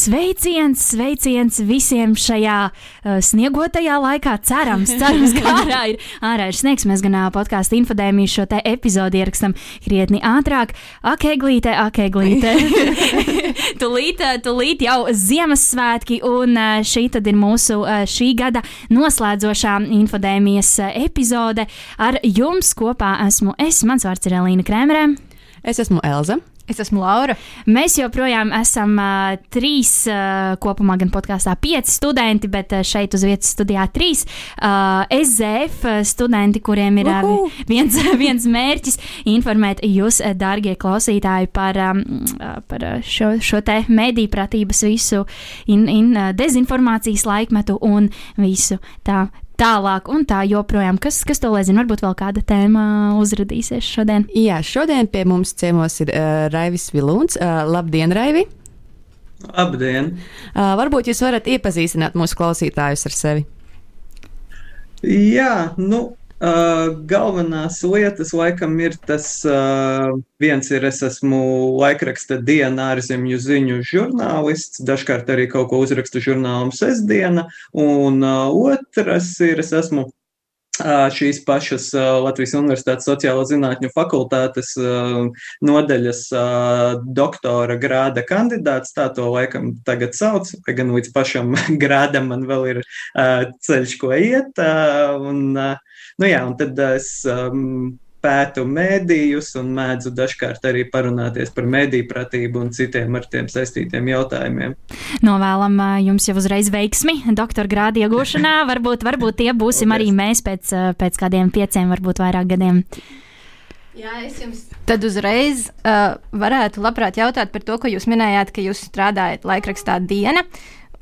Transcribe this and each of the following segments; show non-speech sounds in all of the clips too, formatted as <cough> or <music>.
Sveiciens, sveiciens visiem šajā uh, sniegotajā laikā. Cerams, cerams, ka ārā ir, ārā ir sniegs. Mēs gan uh, podkāstu infodēmiju šo te epizodi ierakstam krietni ātrāk. Ak, eglīte, ak, eglīte. <laughs> tulīt, tulīt jau Ziemassvētki, un uh, šī tad ir mūsu uh, šī gada noslēdzošā infodēmijas uh, epizode. Ar jums kopā esmu es, mans vārds ir Elīna Krēmerē. Es esmu Elza. Es esmu Laura. Mēs joprojām esam uh, trīs, uh, kopumā gan podkāstā pieci studenti, bet uh, šeit uz vietas studijā trīs uh, SZF studenti, kuriem ir uh, viens, viens mērķis informēt jūs, dārgie klausītāji, par, um, par šo, šo te mediju pratības visu in, in, dezinformācijas laikmetu un visu tā tālāk un tā joprojām. Kas, kas to lai zina? Varbūt vēl kāda tēma uzrādīsies šodien. Jā, šodien pie mums ciemos ir uh, Raivis Vilūns. Uh, labdien, Raivi! Labdien! Uh, varbūt jūs varat iepazīstināt mūsu klausītājus ar sevi. Jā, nu, Uh, galvenās lietas laikam ir tas, uh, viens ir, es esmu laikraksta diena ārzemju ziņu žurnālists, dažkārt arī kaut ko uzrakstu žurnālam sestdiena, un uh, otrs ir, es esmu šīs pašas Latvijas Universitātes sociālo zinātņu fakultātes nodaļas doktora grāda kandidāts. Tā to laikam tagad sauc, gan līdz pašam <laughs> grādam man vēl ir ceļš, ko iet. Un, nu jā, un tad es pētu mēdījus un mēdzu dažkārt arī parunāties par mēdīju pratību un citiem ar tiem saistītiem jautājumiem. Novēlam jums jau uzreiz veiksmi doktora grādu iegūšanā. <laughs> Varbūt, varbūt tie būsim arī mēs pēc, pēc kādiem pieciem, varbūt vairāk gadiem. Jā, es jums tad uzreiz uh, varētu labprāt jautāt par to, ko jūs minējāt, ka jūs strādājat laikrakstā Diena.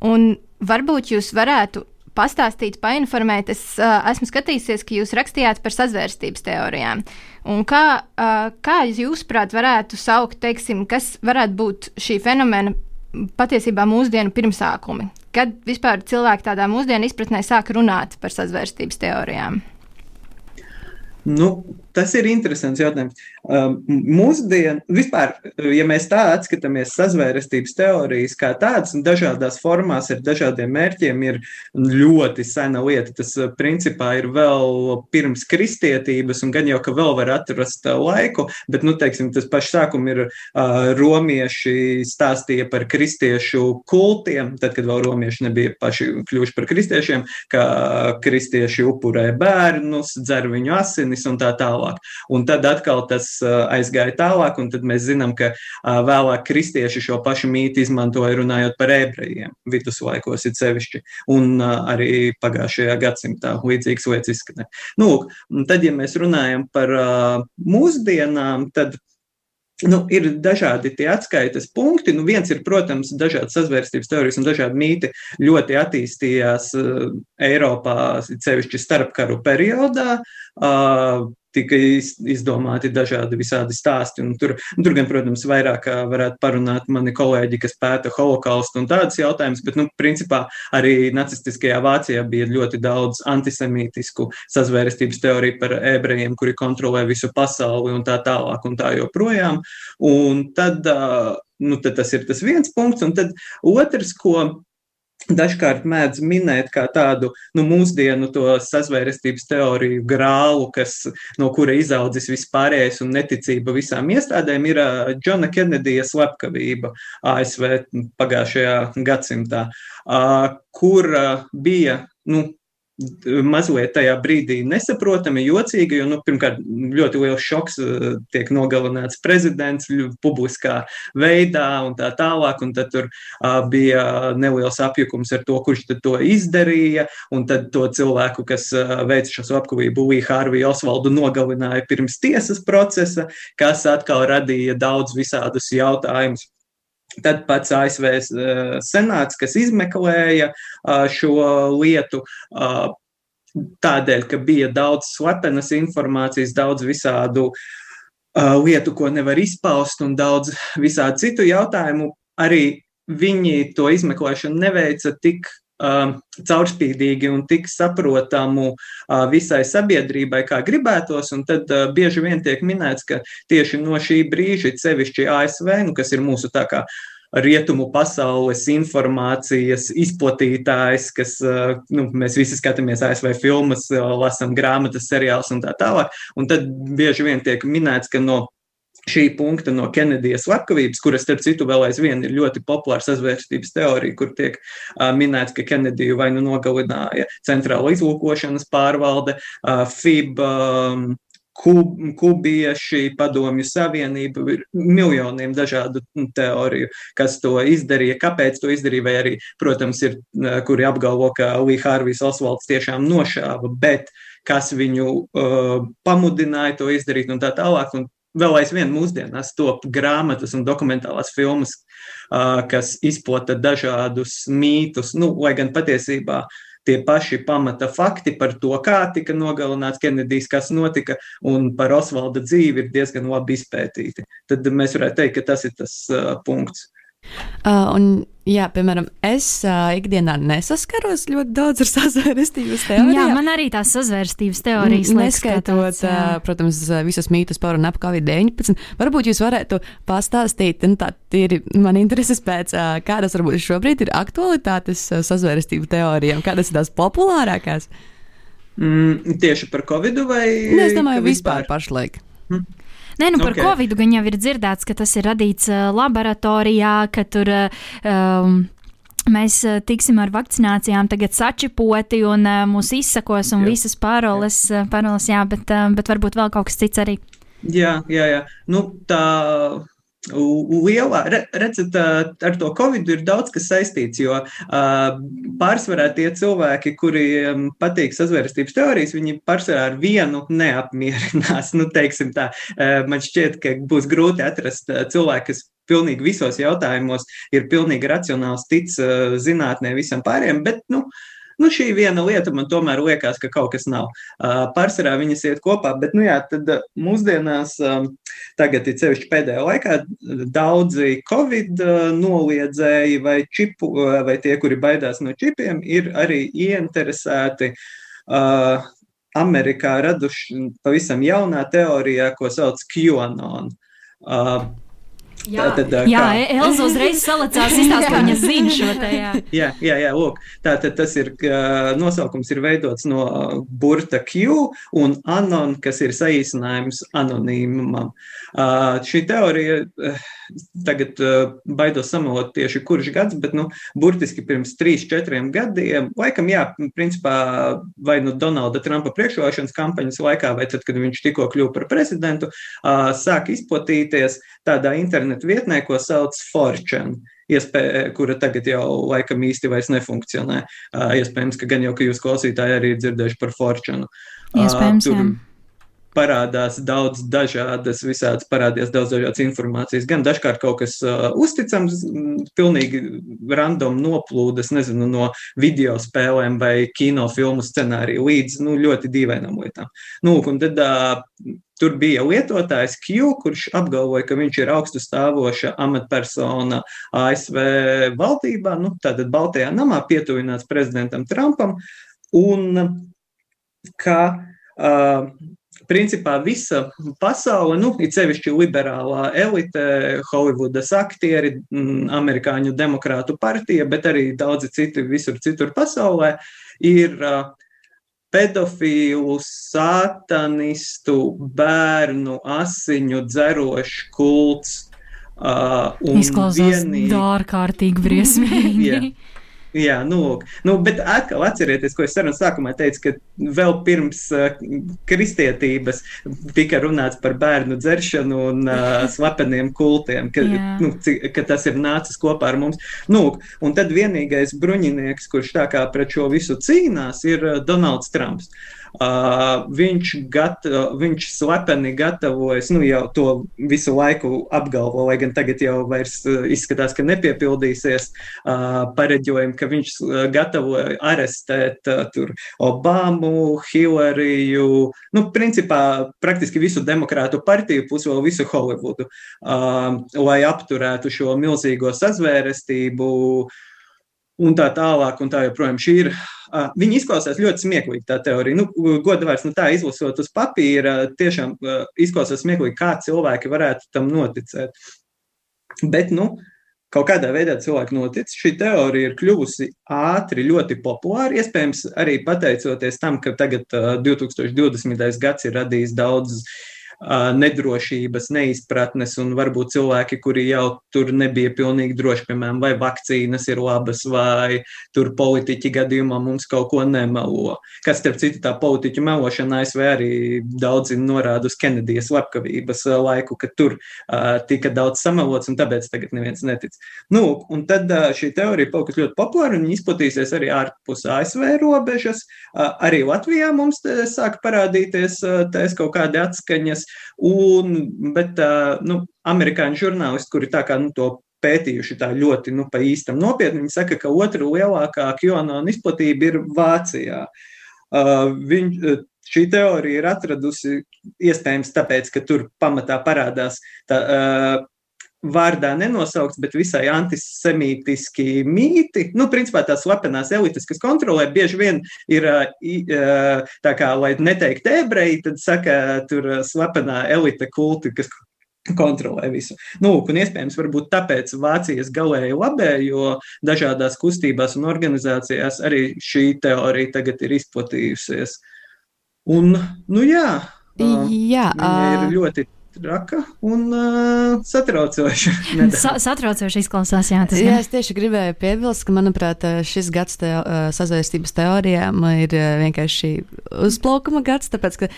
Un varbūt jūs varētu pastāstīt, painformēt. Es uh, esmu skatījies, ka jūs rakstījāt par sazvērstības teorijām. Un kā, uh, kā jūs, prāt, varētu saukt, teiksim, kas varētu būt šī fenomena patiesībā mūsdienu pirmsākumi? Kad vispār cilvēki tādā mūsdienu izpratnē sāk runāt par sazvērstības teorijām? Nu, tas ir interesants jautājums. Um, mūsdien, vispār, ja mēs tā atskatāmies, sazvērestības teorijas kā tādas, un dažādās formās ar dažādiem mērķiem, ir ļoti sena lieta. Tas uh, principā ir vēl pirms kristietības, un gan jau ka vēl var atrast uh, laiku, bet, nu, teiksim, tas pašs sākums ir uh, romieši stāstīja par kristiešu kultiem, tad, kad vēl romieši nebija paši kļuvuši par kristiešiem, ka kristieši upurē bērnus, dzer viņu asinis un tā tālāk tālāk. Un tad atkal tas aizgāja tālāk, un tad mēs zinām, ka vēlāk kristieši šo pašu mītu izmantoja runājot par ebrejiem, viduslaikos ir sevišķi, un arī pagājušajā gadsimtā līdzīgas lietas izskanē. Nu, tad, ja mēs runājam par mūsdienām, tad Nu, ir dažādi tie atskaites punkti. Nu, viens ir, protams, dažādas sazvērstības teorijas un dažādi mīti ļoti attīstījās Eiropā, sevišķi starpkaru periodā. Tika izdomāti dažādi visādi stāsti. Tur, tur gan, protams, vairāk varētu parunāt mani kolēģi, kas pēta holokaustu un tādas jautājumas, bet, nu, principā arī nacistiskajā Vācijā bija ļoti daudz antisemītisku sazvērestības teoriju par ebrejiem, kuri kontrolē visu pasauli un tā tālāk un tā joprojām. Un tad, nu, tad tas ir tas viens punkts, un tad otrs, ko <laughs> dažkārt mēdz minēt kā tādu nu, mūsdienu sazvērestības teoriju grālu, kas, no kura izaudzis vispārējais un neticība visām iestādēm, ir Džona Kenedija slepkavība ASV pagājušajā gadsimtā, kur bija nu, mazliet tajā brīdī nesaprotami, jocīgi, jo, nu, pirmkārt, ļoti liels šoks eh, tiek nogalināts prezidents publiskā veidā un tā tālāk, un tad tur uh, bija neliels apjukums ar to, kurš to izdarīja, un tad to cilvēku, kas uh, veica šo apkavību, Lūiju Hārviju Osvaldu nogalināja pirms tiesas procesa, kas atkal radīja daudz visādus jautājumus. Tad pats ASV senāts, kas izmeklēja šo lietu, tādēļ, ka bija daudz slepenas informācijas, daudz visādu lietu, ko nevar izpaust, un daudz visādi citu jautājumu, arī viņi to izmeklēšanu neveica tik caurspīdīgi un tik saprotamu uh, visai sabiedrībai, kā gribētos. Tad uh, bieži vien tiek minēts, ka tieši no šī brīža, sevišķi ASV, nu, kas ir mūsu tā kā rietumu pasaules informācijas izplatītājs, kas nu, mēs visi skatāmies ASV filmas, lasām grāmatas, seriālus un tā tālāk. Un tad bieži vien tiek minēts, ka no šī punkta no Kenedijas slepkavības, kuras, starp citu, vēl aizvien ir ļoti populāra sazvērstības teorija, kur tiek uh, minēts, ka Kenediju vai nu nogalināja Centrāla izlūkošanas pārvalde, uh, FIB. Um, Kub, kubieši, padomju savienība, ir miljoniem dažādu teoriju, kas to izdarīja, kāpēc to izdarīja, vai arī, protams, ir, kuri apgalvo, ka Līja Hārvijs Osvalds tiešām nošāva, bet kas viņu uh, pamudināja to izdarīt un tā tālāk. Un vēl aizvien mūsdienās top grāmatas un dokumentālās filmas, kas izplata dažādus mītus, nu, lai gan patiesībā tie paši pamata fakti par to, kā tika nogalināts Kenedijs, kas notika, un par Osvalda dzīvi ir diezgan labi izpētīti. Tad mēs varētu teikt, ka tas ir tas punkts. Uh, un, jā, piemēram, es uh, ikdienā nesaskaros ļoti daudz ar <laughs> sazvērstības teorijām. Jā, man arī tās sazvērstības teorijas liekas, neskaitot, tāds, uh, protams, visus mītus par un ap Covid-19. Varbūt jūs varētu pastāstīt, nu, tā ir man intereses pēc, uh, kādas varbūt šobrīd ir aktualitātes uh, sazvērstību teorijām, kādas ir tās populārākās? Mm, tieši par Covid vai? Nu, es domāju, vispār, vispār pašlaik. Hmm. Nē, nu par okay. Covid gan jau ir dzirdēts, ka tas ir radīts uh, laboratorijā, ka tur. Uh, um, Mēs uh, tiksim ar vakcinācijām tagad sačipoti un mūs izsakos un jā. visas paroles, jā. paroles jā, bet, bet varbūt vēl kaut kas cits arī. Jā, jā, jā. Nu, tā lielā, redzat, ar to Covid ir daudz kas saistīts, jo pārsvarā tie cilvēki, kuriem patīk sazvērstības teorijas, viņi pārsvarā ar vienu neapmierinās. <laughs> Nu, teiksim tā, man šķiet, ka būs grūti atrast cilvēku, kas pilnīgi visos jautājumos ir pilnīgi racionāls, tic zinātnē visam pārējiem, bet, nu, Nu, šī viena lieta man tomēr liekas, ka kaut kas nav. Pārsvarā viņas iet kopā, bet, nu jā, tad mūsdienās, tagad ir sevišķi pēdējā laikā, daudzi Covid noliedzēji vai čipu, vai tie, kuri baidās no čipiem, ir arī ieinteresēti. Uh, Amerikā raduši pavisam jaunā teorijā, ko sauc QAnon. Uh, Jā, tātad, jā kā... E- Elza uzreiz salacās, izstāst, ka viņa zina šo te. Jā, jā, jā, jā lūk. Tātad tas ir, nosaukums ir veidots no burta Q un anon, kas ir saīsinājums anonīmam. Šī teorija, tagad uh, baidos samalot tieši kurš gads, bet, nu, burtiski pirms trīs, četriem gadiem, laikam, jā, principā, vai nu Donalda Trumpa priekšvēlēšanas kampaņas laikā, vai tad, kad viņš tikko kļuva par prezidentu, uh, sāk izplatīties tādā internetu vietnē, ko sauc Fortune. Iespēja, kura tagad jau laikam īsti vairs nefunkcionē. Uh, iespējams, ka gan jau, ka jūs klausītāji arī dzirdējuši par Fortune. Iespējams, uh, tur, jā parādās daudz dažādas, visādas parādījās daudz dažādas informācijas. Gan dažkārt kaut kas uh, uzticams, pilnīgi random noplūdes, nezinu, no video spēlēm vai kino filmu scenāriju līdz nu, ļoti dīvainām lietām. Nu, un tad uh, Tur bija lietotājs Q, kurš apgalvoja, ka viņš ir augstu stāvoša amatpersona ASV valdībā, nu, tātad Baltajā namā pietuvināts prezidentam Trumpam, un ka uh, principā visa pasaule, nu, it sevišķi liberālā elite, Holivudas aktieri, mm, amerikāņu demokrātu partija, bet arī daudzi citi visur citur pasaulē, ir pedofīlu, satanistu, bērnu asiņu dzerošs kults. Uh, Izklausās vienīgi... dārkārtīgi briesmīgi. yeah. <laughs> Jā, nu, nu, bet atkal atcerieties, ko es sarunas sākumā teicu, ka vēl pirms uh, kristietības tika runāts par bērnu dzeršanu un uh, <laughs> slepeniem kultiem, ka, nu, ka tas ir nācis kopā ar mums. Nu, un tad vienīgais bruņinieks, kurš tā kā pret šo visu cīnās, ir uh, Donalds Trumps. Uh, viņš, gata, viņš slepeni gatavojas, nu jau to visu laiku apgalvo, lai gan tagad jau vairs izskatās, ka nepiepildīsies pareģojumi, ka viņš gatavoja arestēt tur Obamu, Hillariju, nu, principā praktiski visu demokrātu partiju, plus vēl visu uh, lai apturētu šo milzīgo sazvērestību. Un tā tālāk, un tā joprojām šī ir. Viņi izklausās ļoti smieklīgi, tā teorija. Nu, Godavārds, nu tā izlasot uz papīra, tiešām izklausās smieklīgi, kā cilvēki varētu tam noticēt. Bet, nu, kaut kādā veidā cilvēki notic. Šī teorija ir kļuvusi ātri, ļoti populāra. Iespējams, arī pateicoties tam, ka tagad uh, 2020. gads ir radījis daudz uh, nedrošības, neizpratnes, un varbūt cilvēki, kuri jau tur nebija pilnīgi droši, piemēram, vai vakcīnas ir labas, vai tur politiķi gadījumā mums kaut ko nemelo. Kas, starp citu, tā politiķu melošana ASV arī daudzi norāda uz Kenedijas slepkavības laiku, kad tur uh, tika daudz samelots, un tāpēc tagad neviens netic. Nu, un tad uh, šī teorija paliks ļoti populāra, un izplatīsies arī ārpus ASV robežas. Uh, arī Latvijā mums sāk parādīties uh, kaut kādi atskaņas, Un, bet nu, amerikāņu žurnālisti, kuri tā kā nu, to pētījuši tā ļoti nu, pa īstam nopietni, viņi saka, ka otra lielākā QAnon izplatība ir Vācijā. Uh, viņ, šī teorija ir atradusi iespējams tāpēc, ka tur pamatā parādās tā, uh, vārdā nenosaukts, bet visai antisemītiski mīti. Nu, principā tās slepenās elites, kas kontrolē, bieži vien ir tā kā, lai neteikt ebreji, tad saka, tur slepenā elite kulti, kas kontrolē visu. Nu, un iespējams, varbūt tāpēc Vācijas galēji labējo dažādās kustībās un organizācijās arī šī teorija tagad ir izplatījusies. Un, nu jā, jā ir ļoti traka un uh, satraucoša. <laughs> Sa satraucoši izklausās, jā, tas jā, es tieši gribēju piebilst, ka, manuprāt, šis gads te, uh, sazvērstības teorijām ir vienkārši uzplaukuma gads, tāpēc, ka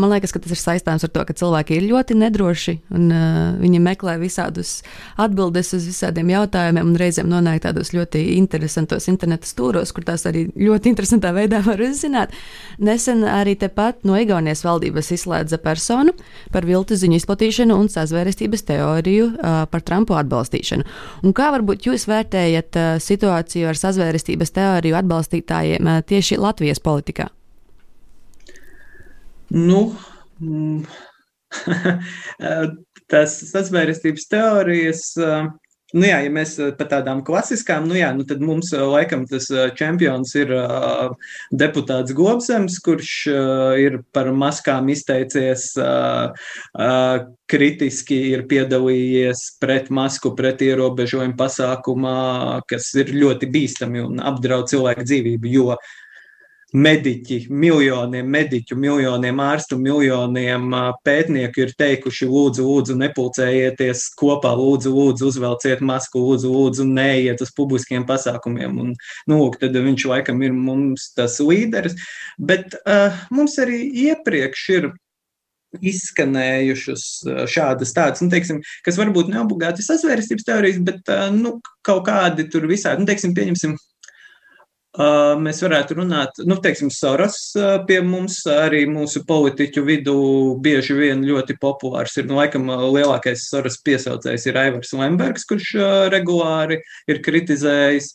man liekas, ka tas ir saistāms ar to, ka cilvēki ir ļoti nedroši un uh, viņi meklē visādus atbildes uz visādiem jautājumiem un reizēm nonāk tādos ļoti interesantos interneta stūros, kur tās arī ļoti interesantā veidā var uzzināt. Nesen arī tepat no Igaunijas valdības izslēdza personu par viltu ziņu izplatīšanu un sazvērestības teoriju uh, par Trumpu atbalstīšanu. Un kā varbūt jūs vērtējat uh, situāciju ar sazvērestības teoriju atbalstītājiem uh, tieši Latvijas politikā? Nu, mm, <laughs> tas sazvērestības teorijas. Uh, Nu jā, ja mēs eh, par tādām klasiskām, nu jā, nu tad mums eh, laikam tas eh, čempions ir uh, deputāts Gobsems, kurš uh, ir par maskām izteicies uh, kritiski, ir piedalījies pret masku, pret ierobežojumu pasākumā, kas ir ļoti bīstami un apdraud cilvēku dzīvību, jo mediķi, miljoniem mediķu, miljoniem ārstu, miljoniem pētnieku ir teikuši, lūdzu, lūdzu, nepulcējieties kopā, lūdzu, lūdzu, uzvelciet masku, lūdzu, lūdzu, neiet uz publiskiem pasākumiem. Un, nu, tad viņš laikam ir mums tas līderis, bet uh, mums arī iepriekš ir izskanējušas šādas tādas, nu, teiksim, kas varbūt neobligāti sasvērstības teorijas, bet nu, kaut kādi tur visādi, nu, teiksim, pieņemsim Mēs varētu runāt, nu, teiksim, Soros pie mums, arī mūsu politiķu vidū bieži vien ļoti populārs ir. Nu, laikam lielākais Soros piesaucējs ir Aivars Lembergs, kurš regulāri ir kritizējis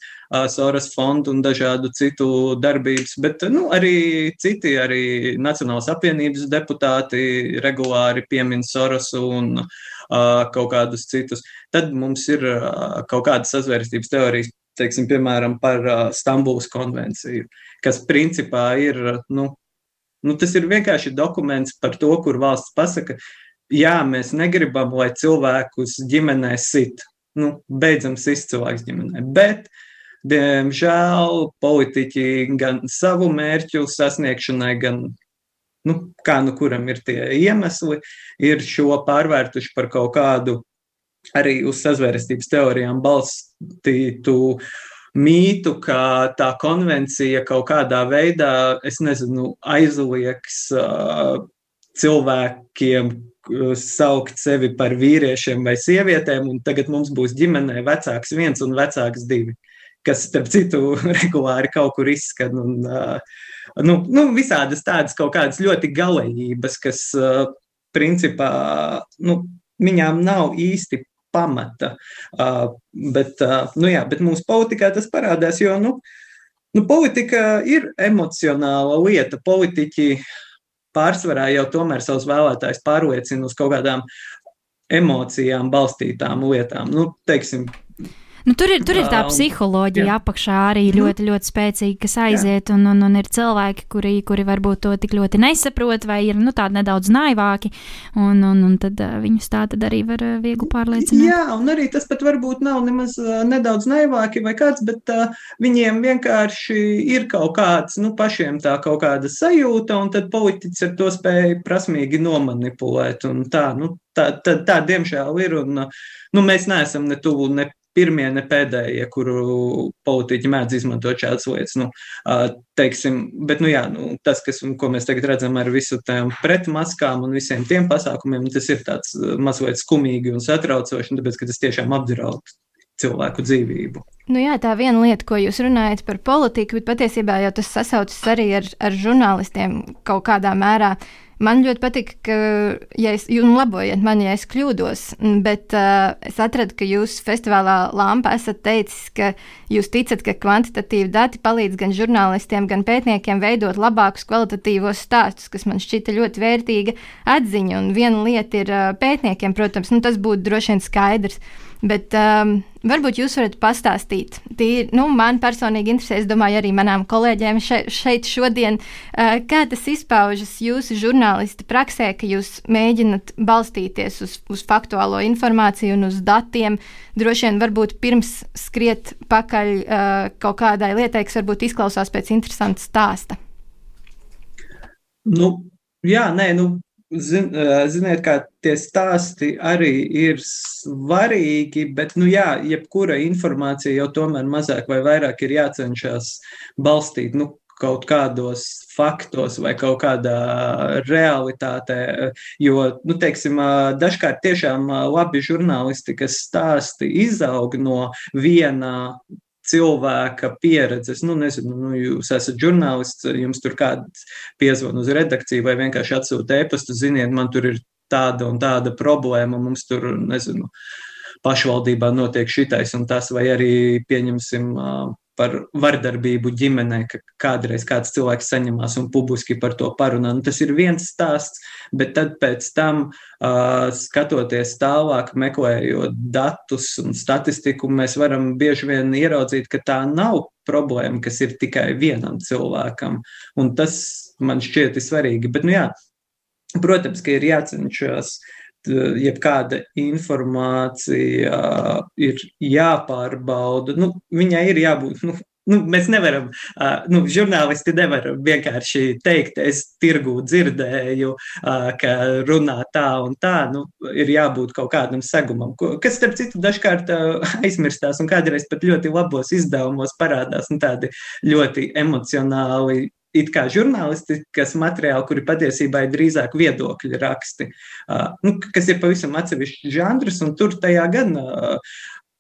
Soros fondu un dažādu citu darbības, bet nu, arī citi, arī Nacionālas apvienības deputāti regulāri piemin Sorosu un uh, kaut kādus citus. Tad mums ir uh, kaut kādas sazvērstības teorijas teiksim, piemēram, par uh, Stambulas konvenciju, kas principā ir, nu, nu, tas ir vienkārši dokuments par to, kur valsts pasaka, jā, mēs negribam, lai cilvēkus ģimenē sit. Nu, beidzam sist cilvēks ģimenē. Bet, diemžēl, politiķi gan savu mērķu sasniegšanai, gan nu, kā nu kuram ir tie iemesli, ir šo pārvērtuši par kaut kādu arī uz sazvērestības teorijām balstītu mītu, ka tā konvencija kaut kādā veidā, es nezinu, aizliegs cilvēkiem saukt sevi par vīriešiem vai sievietēm, un tagad mums būs ģimenē vecāks viens un vecāks divi. kas, starp citu, <laughs> regulāri kaut kur izskan. Un, nu, nu, visādas tādas kaut kādas ļoti galējības, kas principā nu, viņām nav īsti pamata. Uh, bet, uh, nu jā, bet mūsu politikā tas parādās, jo nu, nu, politika ir emocionāla lieta. Politiķi pārsvarā jau tomēr savus vēlētājus pārliecina uz kaut kādām emocijām balstītām lietām. Nu, teiksim, Nu, tur, ir, tur ir tā psiholoģija jā. apakšā arī mhm. ļoti, ļoti spēcīga, kas aiziet, un, un, un ir cilvēki, kuri, kuri varbūt to tik ļoti nesaprot, vai ir nu, tādi nedaudz naivāki, un, un, un tad viņus tā tad arī var viegli pārliecināt. Jā, un arī tas pat varbūt nav nemaz nedaudz naivāki vai kāds, bet uh, viņiem vienkārši ir kaut kāds, nu, pašiem tā kaut kāda sajūta, un tad politiķis ar to spēja prasmīgi nomanipulēt, un tā, nu, tā, tā, tā diemžēl ir, un nu, mēs neesam ne tuvu, ne pirmie, ne pēdējie, kuru politiķi mēdz izmantot šādas lietas. Nu, teiksim, bet, nu, jā, nu, tas, kas, ko mēs tagad redzam ar visu tām pretmaskām un visiem tiem pasākumiem, tas ir tāds mazliet skumīgi un satraucoši, tāpēc, ka tas tiešām apdraud cilvēku dzīvību. Nu jā, tā viena lieta, ko jūs runājat par politiku, bet patiesībā jau tas sasaucas arī ar, ar žurnālistiem kaut kādā mērā. Uh, Man ļoti patīk, ka, ja es, jūs labojiet mani, ja es kļūdos, bet uh, es atradu, ka jūs festivālā Lampa esat teicis, ka jūs ticat, ka kvantitatīvi dati palīdz gan žurnālistiem, gan pētniekiem veidot labākus kvalitatīvos stāstus, kas man šķita ļoti vērtīga atziņa. Un viena lieta ir uh, pētniekiem, protams, nu, tas būtu droši vien skaidrs. Bet um, varbūt jūs varat pastāstīt, tīri, nu, man personīgi interesē, es domāju, arī manām kolēģiem še, šeit šodien, uh, kā tas izpaužas jūsu žurnālisti praksē, ka jūs mēģinat balstīties uz, uz faktuālo informāciju un uz datiem. Droši vien varbūt pirms skriet pakaļ uh, kaut kādai lietai, kas varbūt izklausās pēc interesanta stāsta. Nu, jā, nē, nu, Zin, ziniet, kā tie stāsti arī ir svarīgi, bet, nu jā, jebkura informācija jau tomēr mazāk vai vairāk ir jācenšas balstīt, nu, kaut kādos faktos vai kaut kādā realitātē. Jo, nu, teiksim, dažkārt tiešām labi žurnālisti, kas stāsti izaug no viena cilvēka pieredzes. Nu, nezinu, nu, jūs esat žurnālists, jums tur kāds piezvan uz redakciju vai vienkārši atsūta e-pastu, ziniet, man tur ir tāda un tāda problēma, mums tur, nezinu, pašvaldībā notiek šitais un tas, vai arī pieņemsim par vardarbību ģimenē, ka kādreiz kāds cilvēks saņemās un publiski par to parunā. Nu, tas ir viens stāsts, bet tad pēc tam, uh, skatoties tālāk, meklējot datus un statistiku, mēs varam bieži vien ieraudzīt, ka tā nav problēma, kas ir tikai vienam cilvēkam. Un tas man šķiet svarīgi. Bet, nu jā, protams, ka ir jācenšas jebkāda informācija ir jāpārbauda. Nu, viņai ir jābūt. Nu, Nu, mēs nevaram, uh, nu, žurnālisti nevar vienkārši teikt, es tirgu dzirdēju, uh, ka runā tā un tā. Nu, ir jābūt kaut kādam segumam, kas, starp citu, dažkārt aizmirstās un kādreiz pat ļoti labos izdevumos parādās nu, tādi ļoti emocionāli it kā žurnālistikas materiāli, kuri patiesībā ir drīzāk viedokļu raksti, nu, kas ir pavisam atsevišķs žanrs, un tur tajā gan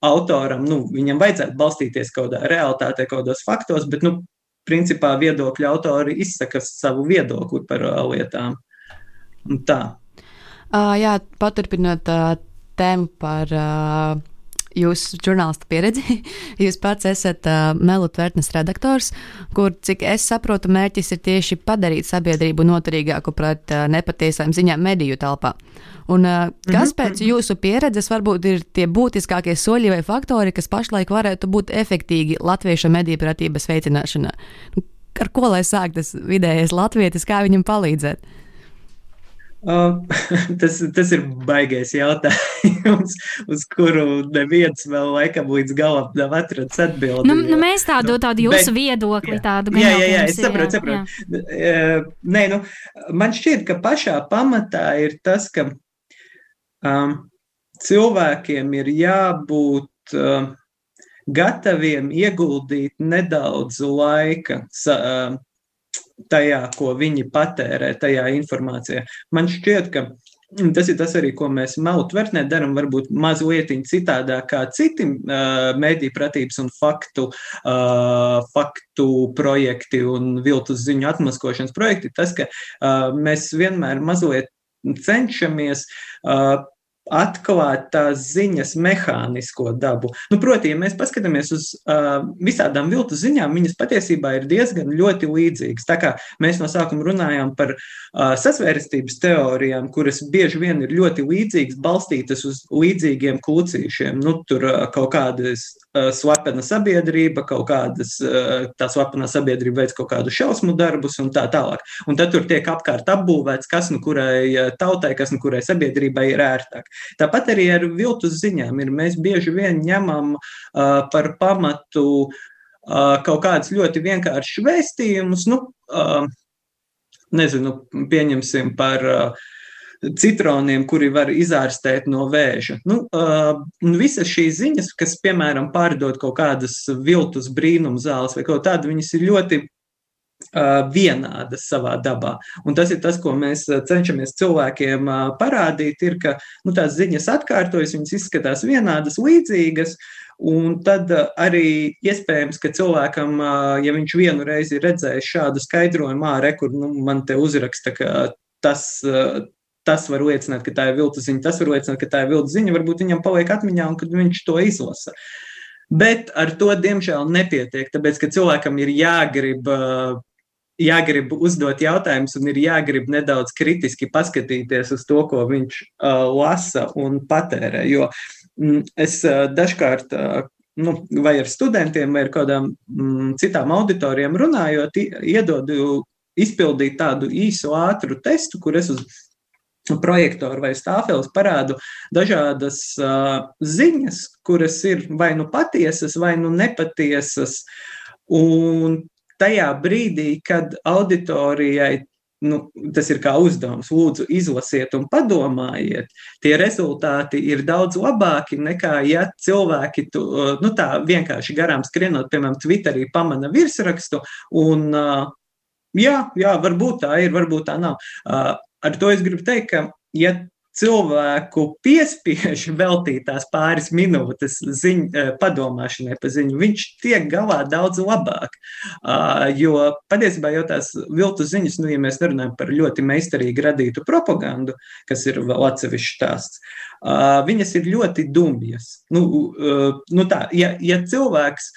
autoram, nu, viņam vajadzētu balstīties kaut kādā realitātē, kaut kādos faktos, bet, nu, principā viedokļu autori izsaka savu viedokli par lietām. Un tā. Uh, jā, paturpinot uh, tēmu par uh, jūsu žurnālista pieredzi. <laughs> Jūs pats esat uh, Melu Tvertnes redaktors, kur, cik es saprotu, mērķis ir tieši padarīt sabiedrību noturīgāku pret uh, nepatiesām ziņām mediju telpā. Un, uh, kas mhm. pēc jūsu pieredzes varbūt ir tie būtiskākie soļi vai faktori, kas pašlaik varētu būt efektīgi latviešu mediju pratības veicināšanā? Ar ko lai sāk tas vidējais latvietis, kā viņam palīdzēt? Uh, <laughs> tas, tas ir baigais jautājums, <laughs> uz kuru neviens vēl laikam līdz galam nav atrasts atbildi. Nu, nu, mēs tādu, tādu jūsu bet, viedokli, jā, tādu jā, jā, jā, es saprotu, saprotu. Uh, nē, nu, man šķiet, ka pašā pamatā ir tas, ka um, cilvēkiem ir jābūt uh, gataviem ieguldīt nedaudz laika. Uh, tajā, ko viņi patērē, tajā informācijā. Man šķiet, ka Tas ir tas arī, ko mēs melu tvertnē darām, varbūt mazliet citādāk kā citi uh, mediju pratības un faktu, uh, faktu projekti un viltus ziņu atmaskošanas projekti. Tas, ka uh, mēs vienmēr mazliet cenšamies uh, atklāt tās ziņas mehānisko dabu. Nu, proti, ja mēs paskatāmies uz uh, visādām viltu ziņām, viņas patiesībā ir diezgan ļoti līdzīgas. Tā kā mēs no sākuma runājām par uh, sasvērstības teorijām, kuras bieži vien ir ļoti līdzīgas, balstītas uz līdzīgiem klucīšiem. Nu, tur uh, kaut kādas uh, slepena sabiedrība, kaut kādas uh, tā slepena sabiedrība veids kaut kādu šausmu darbus un tā tālāk. Un tad tur tiek apkārt apbūvēts, kas nu kurai tautai, kas nu kurai sabiedrībai ir ērtāk. Tāpat arī ar viltus ziņām ir. Mēs bieži vien ņemam uh, par pamatu uh, kaut kādus ļoti vienkāršus vēstījumus. Nu, uh, nezinu, pieņemsim par uh, citroniem, kuri var izārstēt no vēža. Nu, uh, visas šīs ziņas, kas, piemēram, pārdod kaut kādas viltus brīnumu zāles vai kaut tādu, viņas ir ļoti vienādas savā dabā. Un tas ir tas, ko mēs cenšamies cilvēkiem parādīt, ir, ka nu, tās ziņas atkārtojas, viņas izskatās vienādas, līdzīgas. Un tad arī iespējams, ka cilvēkam, ja viņš vienu reizi ir redzējis šādu skaidrojumu, ārē, kur nu, man te uzraksta, ka tas, tas var liecināt, ka tā ir viltu ziņa, tas var liecināt, ka tā ir viltu ziņa, varbūt viņam paliek atmiņā un kad viņš to izlasa. Bet ar to, diemžēl, nepietiek, tāpēc, ka cilvēkam ir jāgrib jāgrib uzdot jautājumus un ir jāgrib nedaudz kritiski paskatīties uz to, ko viņš uh, lasa un patērē. Jo mm, es uh, dažkārt. Uh, Nu, vai ar studentiem, vai ar kādām mm, citām auditorijām runājot, iedodu izpildīt tādu īsu, ātru testu, kur es uz projektoru vai stāfeles parādu dažādas uh, ziņas, kuras ir vai nu patiesas, vai nu nepatiesas. Un tajā brīdī, kad auditorijai nu, tas ir kā uzdevums, lūdzu, izlasiet un padomājiet, tie rezultāti ir daudz labāki nekā, ja cilvēki tu, nu, tā vienkārši garām skrienot, piemēram, Twitterī pamana virsrakstu un, jā, jā, varbūt tā ir, varbūt tā nav. Ar to es gribu teikt, ka, ja cilvēku piespiež <laughs> veltīt tās pāris minūtes ziņ, eh, padomāšanai par ziņu, viņš tiek galā daudz labāk. Uh, jo patiesībā jau tās viltu ziņas, nu, ja mēs runājam par ļoti meistarīgi radītu propagandu, kas ir vēl atsevišķs stāsts, uh, viņas ir ļoti dumjas. Nu, uh, nu tā, ja, ja cilvēks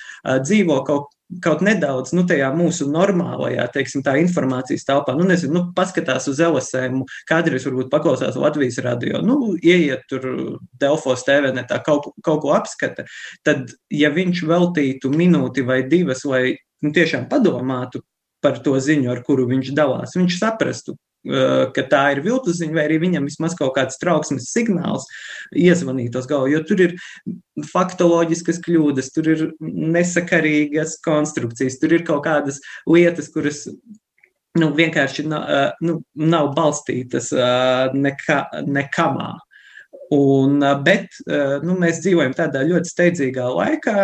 dzīvo kaut kaut nedaudz nu, tajā mūsu normālajā, teiksim, informācijas telpā, nu, nezinu, nu, paskatās uz LSM, kādreiz varbūt paklausās Latvijas radio, nu, ieiet tur Delfos TV, ne tā kaut, kaut ko apskata, tad, ja viņš veltītu minūti vai divas, lai nu, tiešām padomātu par to ziņu, ar kuru viņš dalās, viņš saprastu, ka tā ir viltus ziņa, vai arī viņam vismaz kaut kāds trauksmes signāls iezvanītos galvā, jo tur ir faktoloģiskas kļūdas, tur ir nesakarīgas konstrukcijas, tur ir kaut kādas lietas, kuras nu, vienkārši nav, eh, nu, nav balstītas eh, nekā, nekamā. Un, bet nu, mēs dzīvojam tādā ļoti steidzīgā laikā,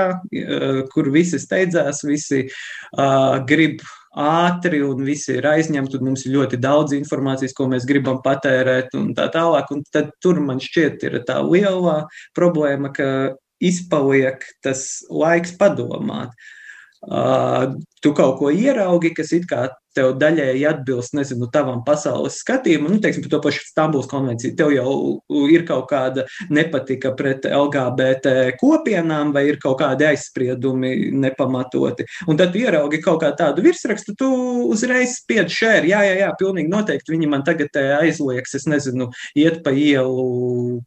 kur visi steidzās, visi uh, grib ātri un visi ir aizņemti, un mums ir ļoti daudz informācijas, ko mēs gribam patērēt, un tā tālāk. Un tad tur man šķiet, ir tā lielā problēma, ka izpaliek tas laiks padomāt. Uh, tu kaut ko ieraugi, kas it kā tev daļēji atbilst, nezinu, tavam pasaules skatījumam, nu, teiksim, par to pašu Stambuls konvenciju, tev jau ir kaut kāda nepatika pret LGBT kopienām vai ir kaut kādi aizspriedumi nepamatoti. Un tad tu ieraugi kaut kā tādu virsrakstu, tu uzreiz spied šēri, jā, jā, jā, pilnīgi noteikti viņi man tagad aizliegs, es nezinu, iet pa ielu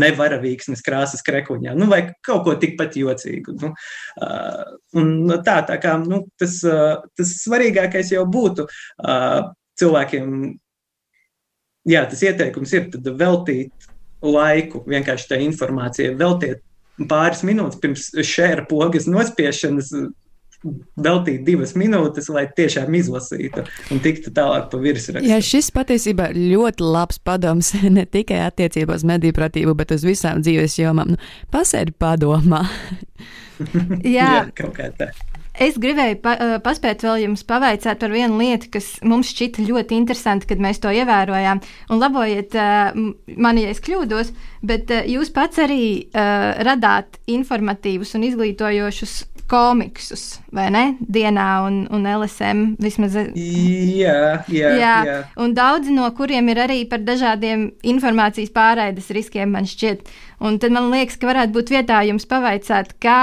nevaravīksnes krāsas krekuņā, nu, vai kaut ko tikpat jocīgu. Nu, un tā, tā kā nu, tas, tas svarīgākais jau būtu cilvēkiem, jā, tas ieteikums ir veltīt laiku vienkārši tai informācijai, veltiet pāris minūtes pirms šēra pogas nospiešanas veltīt divas minūtes, lai tiešām izlasītu un tiktu tālāk pa virsrakstu. Jā, šis patiesībā ļoti labs padoms <laughs> ne tikai attiecībā uz mediju pratību, bet uz visām dzīves jomām. Nu, pasēdi padomā. <laughs> <laughs> Jā, Jā kaut kā tā. Es gribēju pa, paspēt vēl jums pavaicāt par vienu lietu, kas mums šķita ļoti interesanti, kad mēs to ievērojām. Un labojiet mani, ja es kļūdos, bet jūs pats arī uh, radāt informatīvus un izglītojošus komiksus, vai ne? Dienā un, un LSM vismaz. Jā, jā, jā. jā. Un daudzi no kuriem ir arī par dažādiem informācijas pārraides riskiem, man šķiet. Un tad man liekas, ka varētu būt vietā jums pavaicāt, kā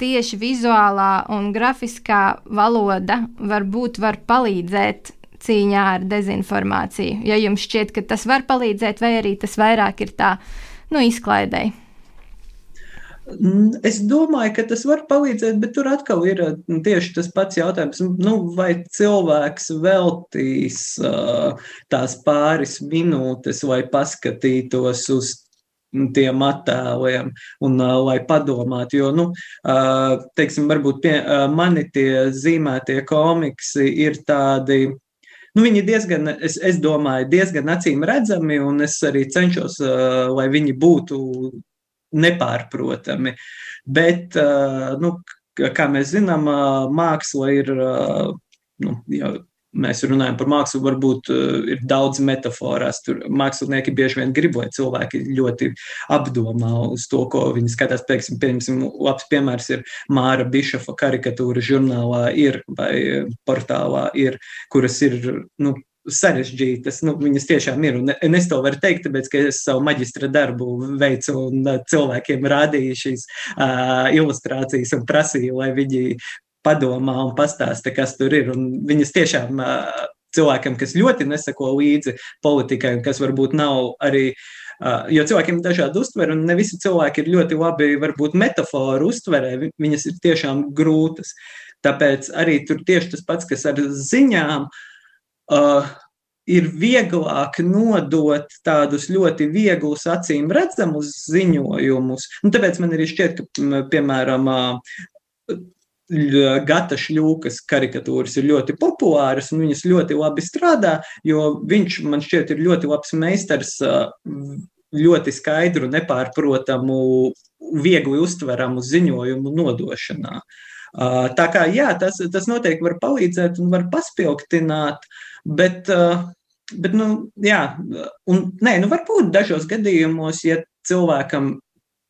tieši vizuālā un grafiskā valoda varbūt var palīdzēt cīņā ar dezinformāciju. Ja jums šķiet, ka tas var palīdzēt, vai arī tas vairāk ir tā nu, izklaidēji. Es domāju, ka tas var palīdzēt, bet tur atkal ir nu, tieši tas pats jautājums, nu, vai cilvēks veltīs uh, tās pāris minūtes, lai paskatītos uz tiem attēliem un lai padomātu. Jo, nu, teiksim, varbūt pie, mani tie zīmētie komiksi ir tādi. Nu, viņi ir diezgan, es, es domāju, diezgan acīm redzami, un es arī cenšos, lai viņi būtu nepārprotami. Bet, nu, kā mēs zinām, māksla ir. Nu, jau, Mēs runājam par mākslu, varbūt uh, ir daudz metaforās. Tur mākslinieki bieži vien grib, lai cilvēki ļoti apdomā uz to, ko viņi skatās. Piemēram, piemēram labs piemērs ir Māra Bišofa karikatūra žurnālā ir vai portālā ir, kuras ir nu, sarežģītas. Nu, viņas tiešām ir. Un, es to varu teikt, tāpēc, ka es savu maģistra darbu veicu un cilvēkiem rādīju šīs uh, ilustrācijas un prasīju, lai viņi padomā un pastāsta, kas tur ir. Un viņas tiešām cilvēkam, kas ļoti nesako līdzi politikai kas varbūt nav arī. Jo cilvēkiem ir dažādi uztveri, un ne visi cilvēki ir ļoti labi, varbūt metaforu uztverē, viņas ir tiešām grūtas. Tāpēc arī tur tieši tas pats, kas ar ziņām, uh, ir vieglāk nodot tādus ļoti vieglus, acīm redzamus ziņojumus. Un tāpēc man arī šķiet, ka, piemēram, Gata šļūkas karikatūras ir ļoti populāras un viņas ļoti labi strādā, jo viņš man šķiet ir ļoti labs meistars uh, ļoti skaidru, nepārprotamu, viegli uztveramu ziņojumu nodošanā. Uh, tā kā jā, tas, tas noteikti var palīdzēt un var paspilgtināt uh, Bet, eh, bet nu, jā, un nē, nu, varbūt dažos gadījumos, ja cilvēkam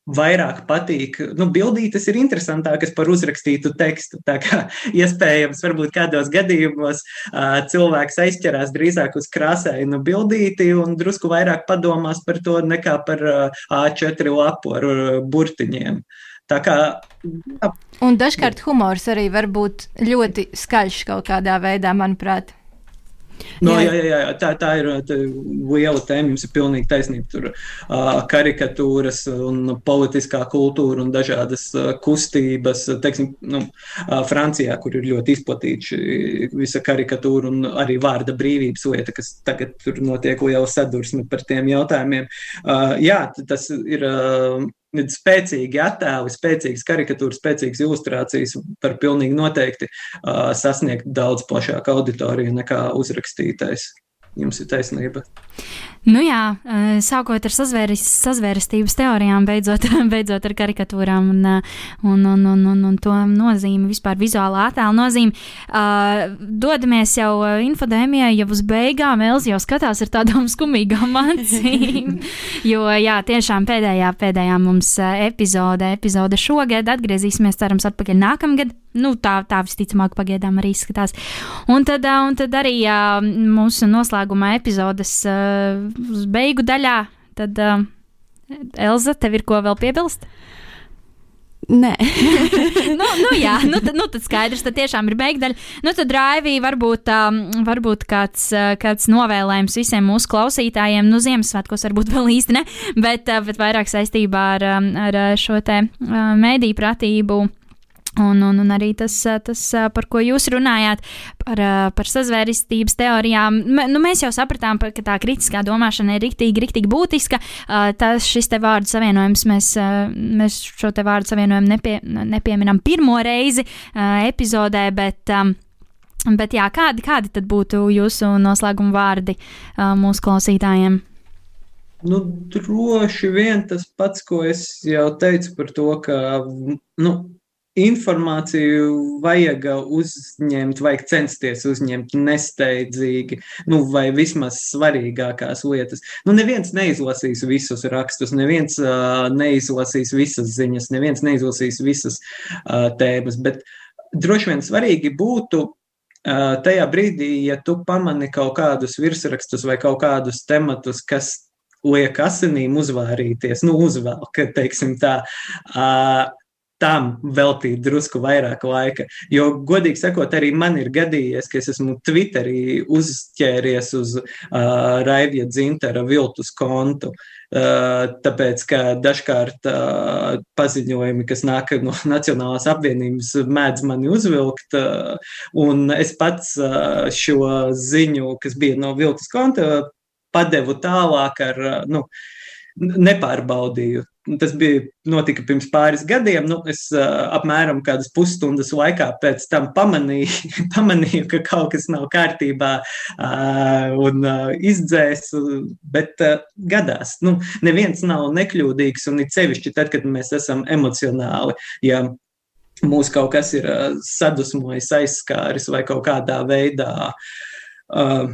vairāk patīk. Nu, bildītes ir interesantākas par uzrakstītu tekstu. Tā kā <laughs> iespējams, varbūt kādos gadījumos uh, cilvēks aizķerās drīzāk uz krāsainu bildīti un drusku vairāk padomās par to nekā par uh, A4 lapu ar uh, burtiņiem. Tā kā. Un dažkārt humors arī var būt ļoti skaļš kaut kādā veidā, manuprāt. No, jā, jā, jā, tā, tā ir tā liela tēma. Jums ir pilnīgi taisnība. Tur uh, karikatūras un politiskā kultūra un dažādas uh, kustības. Teiksim, nu, uh, Francijā, kur ir ļoti izplatīta šī visa karikatūra un arī vārda brīvības lieta, kas tagad tur notiek liela sadursme par tiem jautājumiem. Uh, jā, tas ir. Uh, spēcīgi attēli, spēcīgas karikatūras, spēcīgas ilustrācijas var pilnīgi noteikti uh, sasniegt daudz plašāku auditoriju nekā uzrakstītais. Jums ir taisnība. Nu jā, sākot ar sazvērestības teorijām, beidzot, <laughs> beidzot ar karikatūrām un, un, un, un, un, un to nozīmi, vispār vizuālā attēla nozīmi. Uh, dodamies jau infodēmijai, jau uz beigām Elzi jau skatās ar tādām <laughs> skumīgām acīm. <laughs> jo jā, tiešām pēdējā, pēdējā mums epizode, epizode šogad atgriezīsimies, cerams, atpakaļ nākamgad. Nu, tā, tā visticamāk, pagaidām arī izskatās. Un tad, un tad arī mūsu noslēgumā epizodes beigu daļā, tad Elza, tev ir ko vēl piebilst? Nē, <laughs> nu, nu, jā, nu, tad, nu, tad skaidrs, tad tiešām ir beigdaļa. Nu, tad Raivī varbūt, um, varbūt kāds, kāds novēlējums visiem mūsu klausītājiem, nu, Ziemassvētkos varbūt vēl īsti ne, bet, bet vairāk saistībā ar, ar šo te mēdī pratību Un, un, un arī tas, tas, par ko jūs runājāt, par, par sazvērestības teorijām. M nu, mēs jau sapratām, ka tā kritiskā domāšana ir rīktīgi, rīktīgi būtiska. Tas šis te vārdu savienojums, mēs, mēs šo te vārdu savienojumu nepie, nepieminam pirmo reizi epizodē, bet. Bet jā, kādi, kādi tad būtu jūsu noslēguma vārdi mūsu klausītājiem? Nu, droši vien tas pats, ko es jau teicu par to, ka nu, informāciju vajag uzņemt, vajag censties uzņemt nesteidzīgi, nu, vai vismaz svarīgākās lietas. Nu, neviens neizlasīs visus rakstus, neviens uh, neizlasīs visas ziņas, neviens neizlasīs visas uh, tēmas, bet droši vien svarīgi būtu uh, tajā brīdī, ja tu pamani kaut kādus virsrakstus vai kaut kādus tematus, kas liek asinīm uzvārīties, nu, uzvelk, teiksim tā. Uh, tam veltīt drusku vairāk laika. Jo, godīgi sakot, arī man ir gadījies, ka es esmu Twitterī uzķēries uz uh, Raivija Dzintara viltus kontu. Uh, tāpēc, ka dažkārt uh, paziņojumi, kas nāk no <laughs> Nacionālās apvienības, mēdz mani uzvilkt, uh, un es pats uh, šo ziņu, kas bija no viltus konta, padevu tālāk ar, uh, nu, nepārbaudīju Tas bija notika pirms pāris gadiem. Nu, es uh, apmēram kādas pusstundas laikā pēc tam pamanīju, <laughs> pamanīju ka kaut kas nav kārtībā uh, un uh, izdzēsu, bet uh, gadās. Nu, neviens nav nekļūdīgs un it sevišķi tad, kad mēs esam emocionāli. Ja mūs kaut kas ir uh, sadusmojis, aizskāris vai kaut kādā veidā. Uh,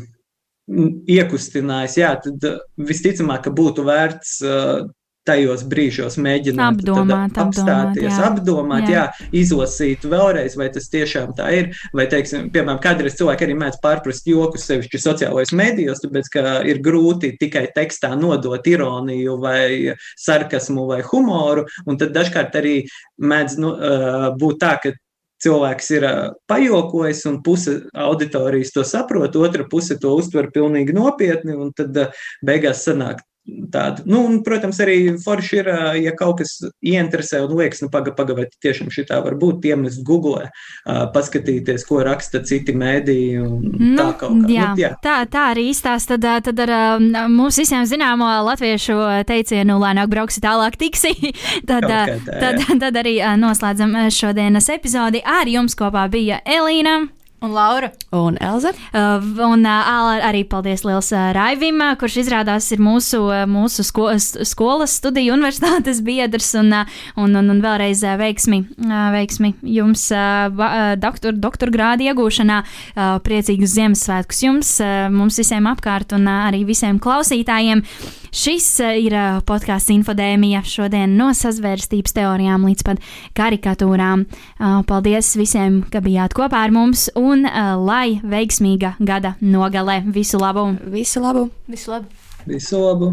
iekustinājis, jā, tad visticamāk, ka būtu vērts uh, tajos brīžos mēģināt apdomāt, apstāties, apdomāt, jā. apdomāt jā. Jā, izlasīt vēlreiz, vai tas tiešām tā ir. Vai, teiksim, piemēram, kādreiz cilvēki arī mēdz pārprast jokus sevišķi sociālajos mēdījos, tāpēc, ka ir grūti tikai tekstā nodot ironiju vai sarkasmu vai humoru, un tad dažkārt arī mēdz nu, būt tā, ka cilvēks ir pajokojis, un puse auditorijas to saprot, otra puse to uztver pilnīgi nopietni, un tad beigās sanāk tādu. Nu, un, protams, arī forši ir, ja kaut kas ieinteresē un liekas, nu, pagaidi, paga, tiešām šī tā var būt, iemest Google, paskatīties, ko raksta citi mēdīji. Nu, tā, kā. jā, nu, jā. Tā, tā arī izstāsta. Tad, tad ar mums visiem zināmo latviešu teicienu, lēnāk brauksi, tālāk tiksi. <laughs> tad, tā, tad, tad arī noslēdzam šodienas epizodi. Ar jums kopā bija Elīna. Un Laura. Un Elza. Uh, un uh, arī paldies liels uh, Raivim, uh, kurš izrādās ir mūsu, uh, mūsu sko skolas studiju universitātes <laughs> biedrs. Un, uh, un, un, un vēlreiz uh, veiksmi, uh, veiksmi jums uh, doktor, doktora grāda iegūšanā. Uh, priecīgus Ziemassvētkus jums, uh, mums visiem apkārt un uh, arī visiem klausītājiem. Šis uh, ir uh, podkāsts Infodēmija šodien no sazvērstības teorijām līdz pat karikatūrām. Uh, paldies visiem, ka bijāt kopā ar mums! Un lai veiksmīga gada nogale. Visu labu! Visu labu! Visu labu! Visu labu.